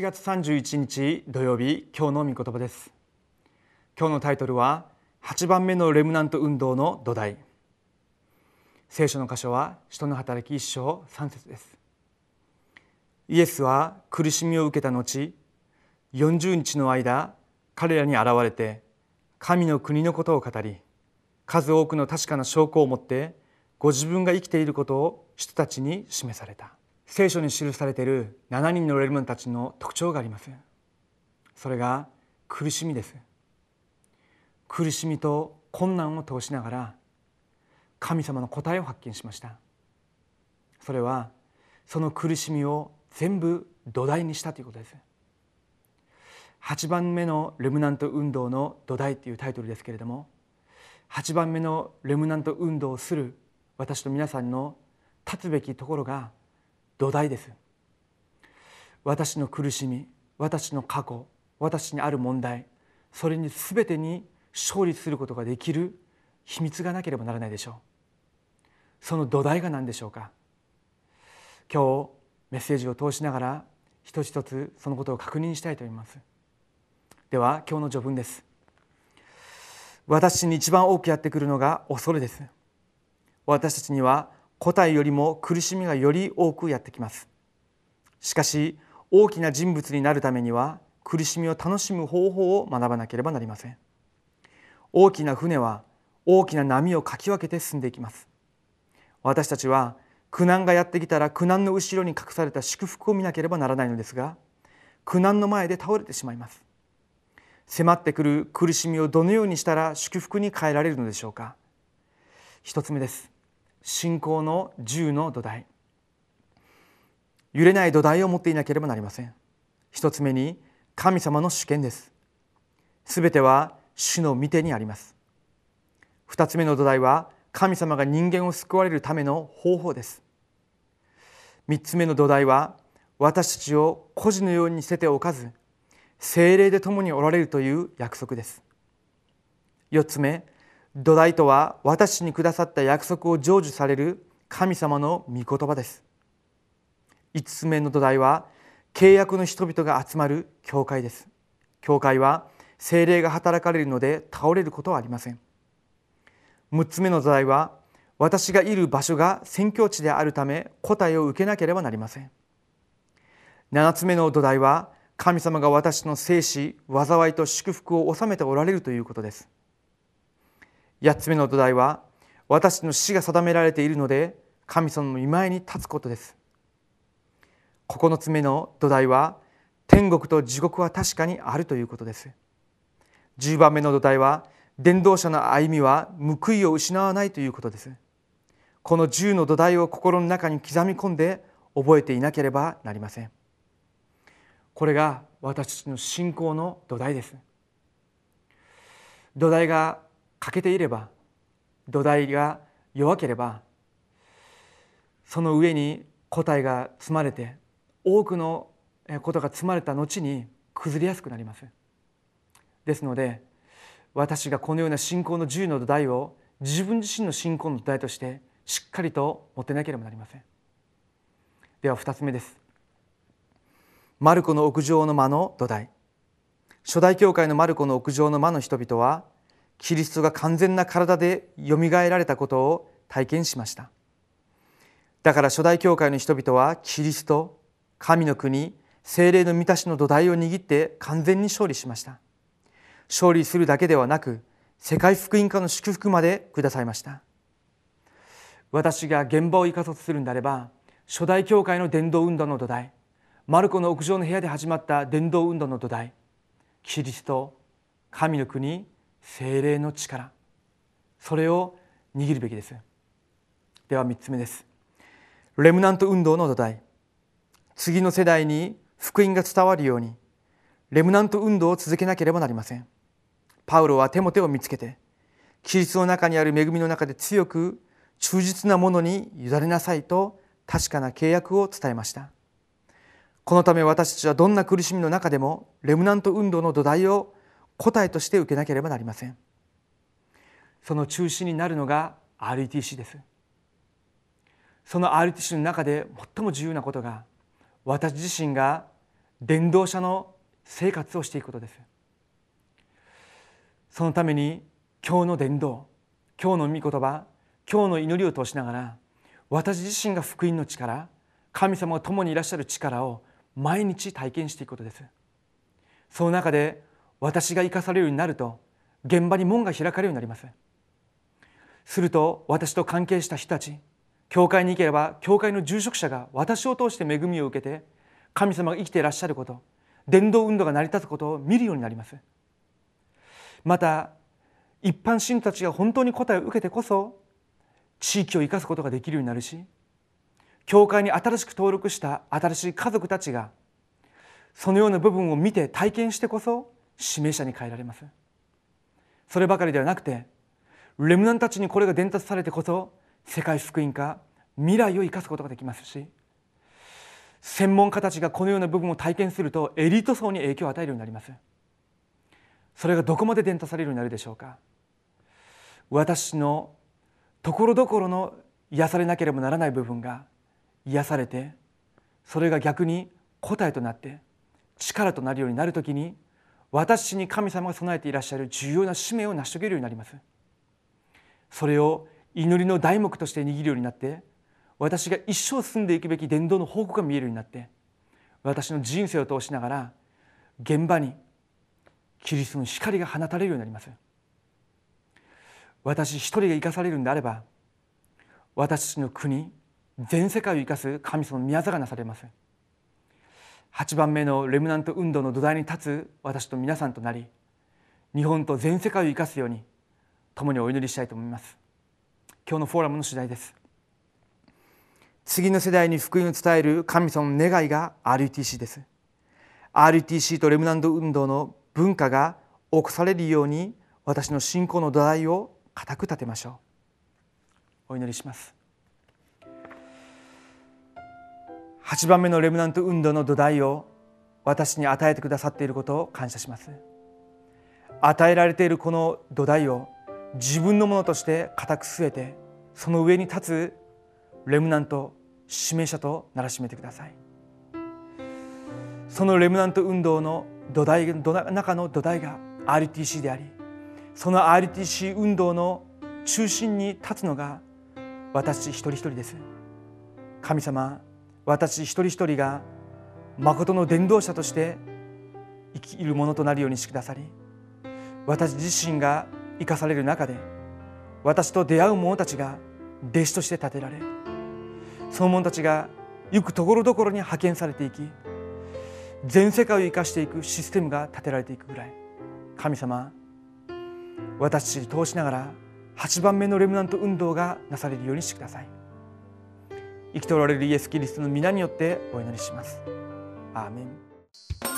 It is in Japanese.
7月31日土曜日今日の御言葉です。今日のタイトルは8番目のレムナント運動の土台。聖書の箇所は人の働き一章3節です。イエスは苦しみを受けた後40日の間彼らに現れて神の国のことを語り数多くの確かな証拠を持ってご自分が生きていることを人たちに示された。聖書に記されている7人のレルマンたちの特徴があります。それが苦しみです。苦しみと困難を通しながら神様の答えを発見しました。それはその苦しみを全部土台にしたということです。8番目のレムナント運動の土台というタイトルですけれども8番目のレムナント運動をする私と皆さんの立つべきところが土台です。私の苦しみ私の過去私にある問題それに全てに勝利することができる秘密がなければならないでしょう。その土台が何でしょうか。今日メッセージを通しながら一つ一つそのことを確認したいと思います。では今日の序文です。私に一番多くやってくるのが恐れです。私たちには個体よりも苦しみがより多くやってきます。しかし大きな人物になるためには苦しみを楽しむ方法を学ばなければなりません。大きな船は大きな波をかき分けて進んでいきます。私たちは苦難がやってきたら苦難の後ろに隠された祝福を見なければならないのですが苦難の前で倒れてしまいます。迫ってくる苦しみをどのようにしたら祝福に変えられるのでしょうか。一つ目です。信仰の銃の土台。揺れない土台を持っていなければなりません。一つ目に神様の主権です。すべては主の御手にあります。二つ目の土台は神様が人間を救われるための方法です。三つ目の土台は私たちを孤児のように捨てておかず精霊で共におられるという約束です。四つ目土台とは私にくださった約束を成就される神様の御言葉です。5つ目の土台は契約の人々が集まる教会です。教会は精霊が働かれるので倒れることはありません。6つ目の土台は私がいる場所が宣教地であるため答えを受けなければなりません。7つ目の土台は神様が私の生死災いと祝福を収めておられるということです。8つ目の土台は私の死が定められているので神様の見前に立つことです。9つ目の土台は天国と地獄は確かにあるということです。10番目の土台は伝道者の歩みは報いを失わないということです。この10の土台を心の中に刻み込んで覚えていなければなりません。これが私たちの信仰の土台です。土台が欠けていれば土台が弱ければその上に答えが積まれて多くのことが積まれた後に崩れやすくなります。ですので私がこのような信仰の10の土台を自分自身の信仰の土台としてしっかりと持ってなければなりません。では2つ目です。マルコの屋上の間の土台。初代教会のマルコの屋上の間の人々はキリストが完全な体でよみがえられたことを体験しました。だから初代教会の人々はキリスト神の国精霊の満たしの土台を握って完全に勝利しました。勝利するだけではなく世界福音化の祝福までくださいました。私が現場を生かそうとするんであれば初代教会の伝道運動の土台マルコの屋上の部屋で始まった伝道運動の土台キリスト神の国精霊の力。それを握るべきです。では3つ目です。レムナント運動の土台。次の世代に福音が伝わるようにレムナント運動を続けなければなりません。パウロは手も手を見つけてキリストの中にある恵みの中で強く忠実なものに委ねなさいと確かな契約を伝えました。このため私たちはどんな苦しみの中でもレムナント運動の土台を答えとして受けなければなりません。その中心になるのが RTC です。その RTC の中で最も重要なことが私自身が伝道者の生活をしていくことです。そのために今日の伝道今日の御言葉今日の祈りを通しながら私自身が福音の力神様が共にいらっしゃる力を毎日体験していくことです。その中で私が生かされるようになると現場に門が開かれるようになりますすると私と関係した人たち教会に行ければ教会の住職者が私を通して恵みを受けて神様が生きていらっしゃること伝道運動が成り立つことを見るようになります。また一般信徒たちが本当に答えを受けてこそ地域を生かすことができるようになるし教会に新しく登録した新しい家族たちがそのような部分を見て体験してこそ指名者に変えられます。そればかりではなくてレムナンたちにこれが伝達されてこそ世界福音化未来を生かすことができますし専門家たちがこのような部分を体験するとエリート層に影響を与えるようになります。それがどこまで伝達されるようになるでしょうか。私のところどころの癒されなければならない部分が癒されてそれが逆に答えとなって力となるようになるときに私に神様が備えていらっしゃる重要な使命を成し遂げるようになります。それを祈りの題目として握るようになって私が一生進んでいくべき伝道の方向が見えるようになって私の人生を通しながら現場にキリストの光が放たれるようになります。私一人が生かされるんであれば私の国全世界を生かす神様の宮座がなされます。8番目のレムナント運動の土台に立つ私と皆さんとなり日本と全世界を生かすように共にお祈りしたいと思います。今日のフォーラムの次第です。次の世代に福音を伝える神様の願いが RTC です。RTC とレムナント運動の文化が起こされるように私の信仰の土台を固く立てましょう。お祈りします。8番目のレムナント運動の土台を私に与えてくださっていることを感謝します。与えられているこの土台を自分のものとして固く据えてその上に立つレムナント指名者とならしめてください。そのレムナント運動の土台中の土台が RTC でありその RTC 運動の中心に立つのが私一人一人です。神様私一人一人が誠の伝道者として生きるものとなるようにしてくださり私自身が生かされる中で私と出会う者たちが弟子として立てられその者たちが行くところどころに派遣されていき全世界を生かしていくシステムが立てられていくぐらい神様私たち通しながら8番目のレムナント運動がなされるようにしてください。生きておられるイエス・キリストの皆によってお祈りします。アーメン。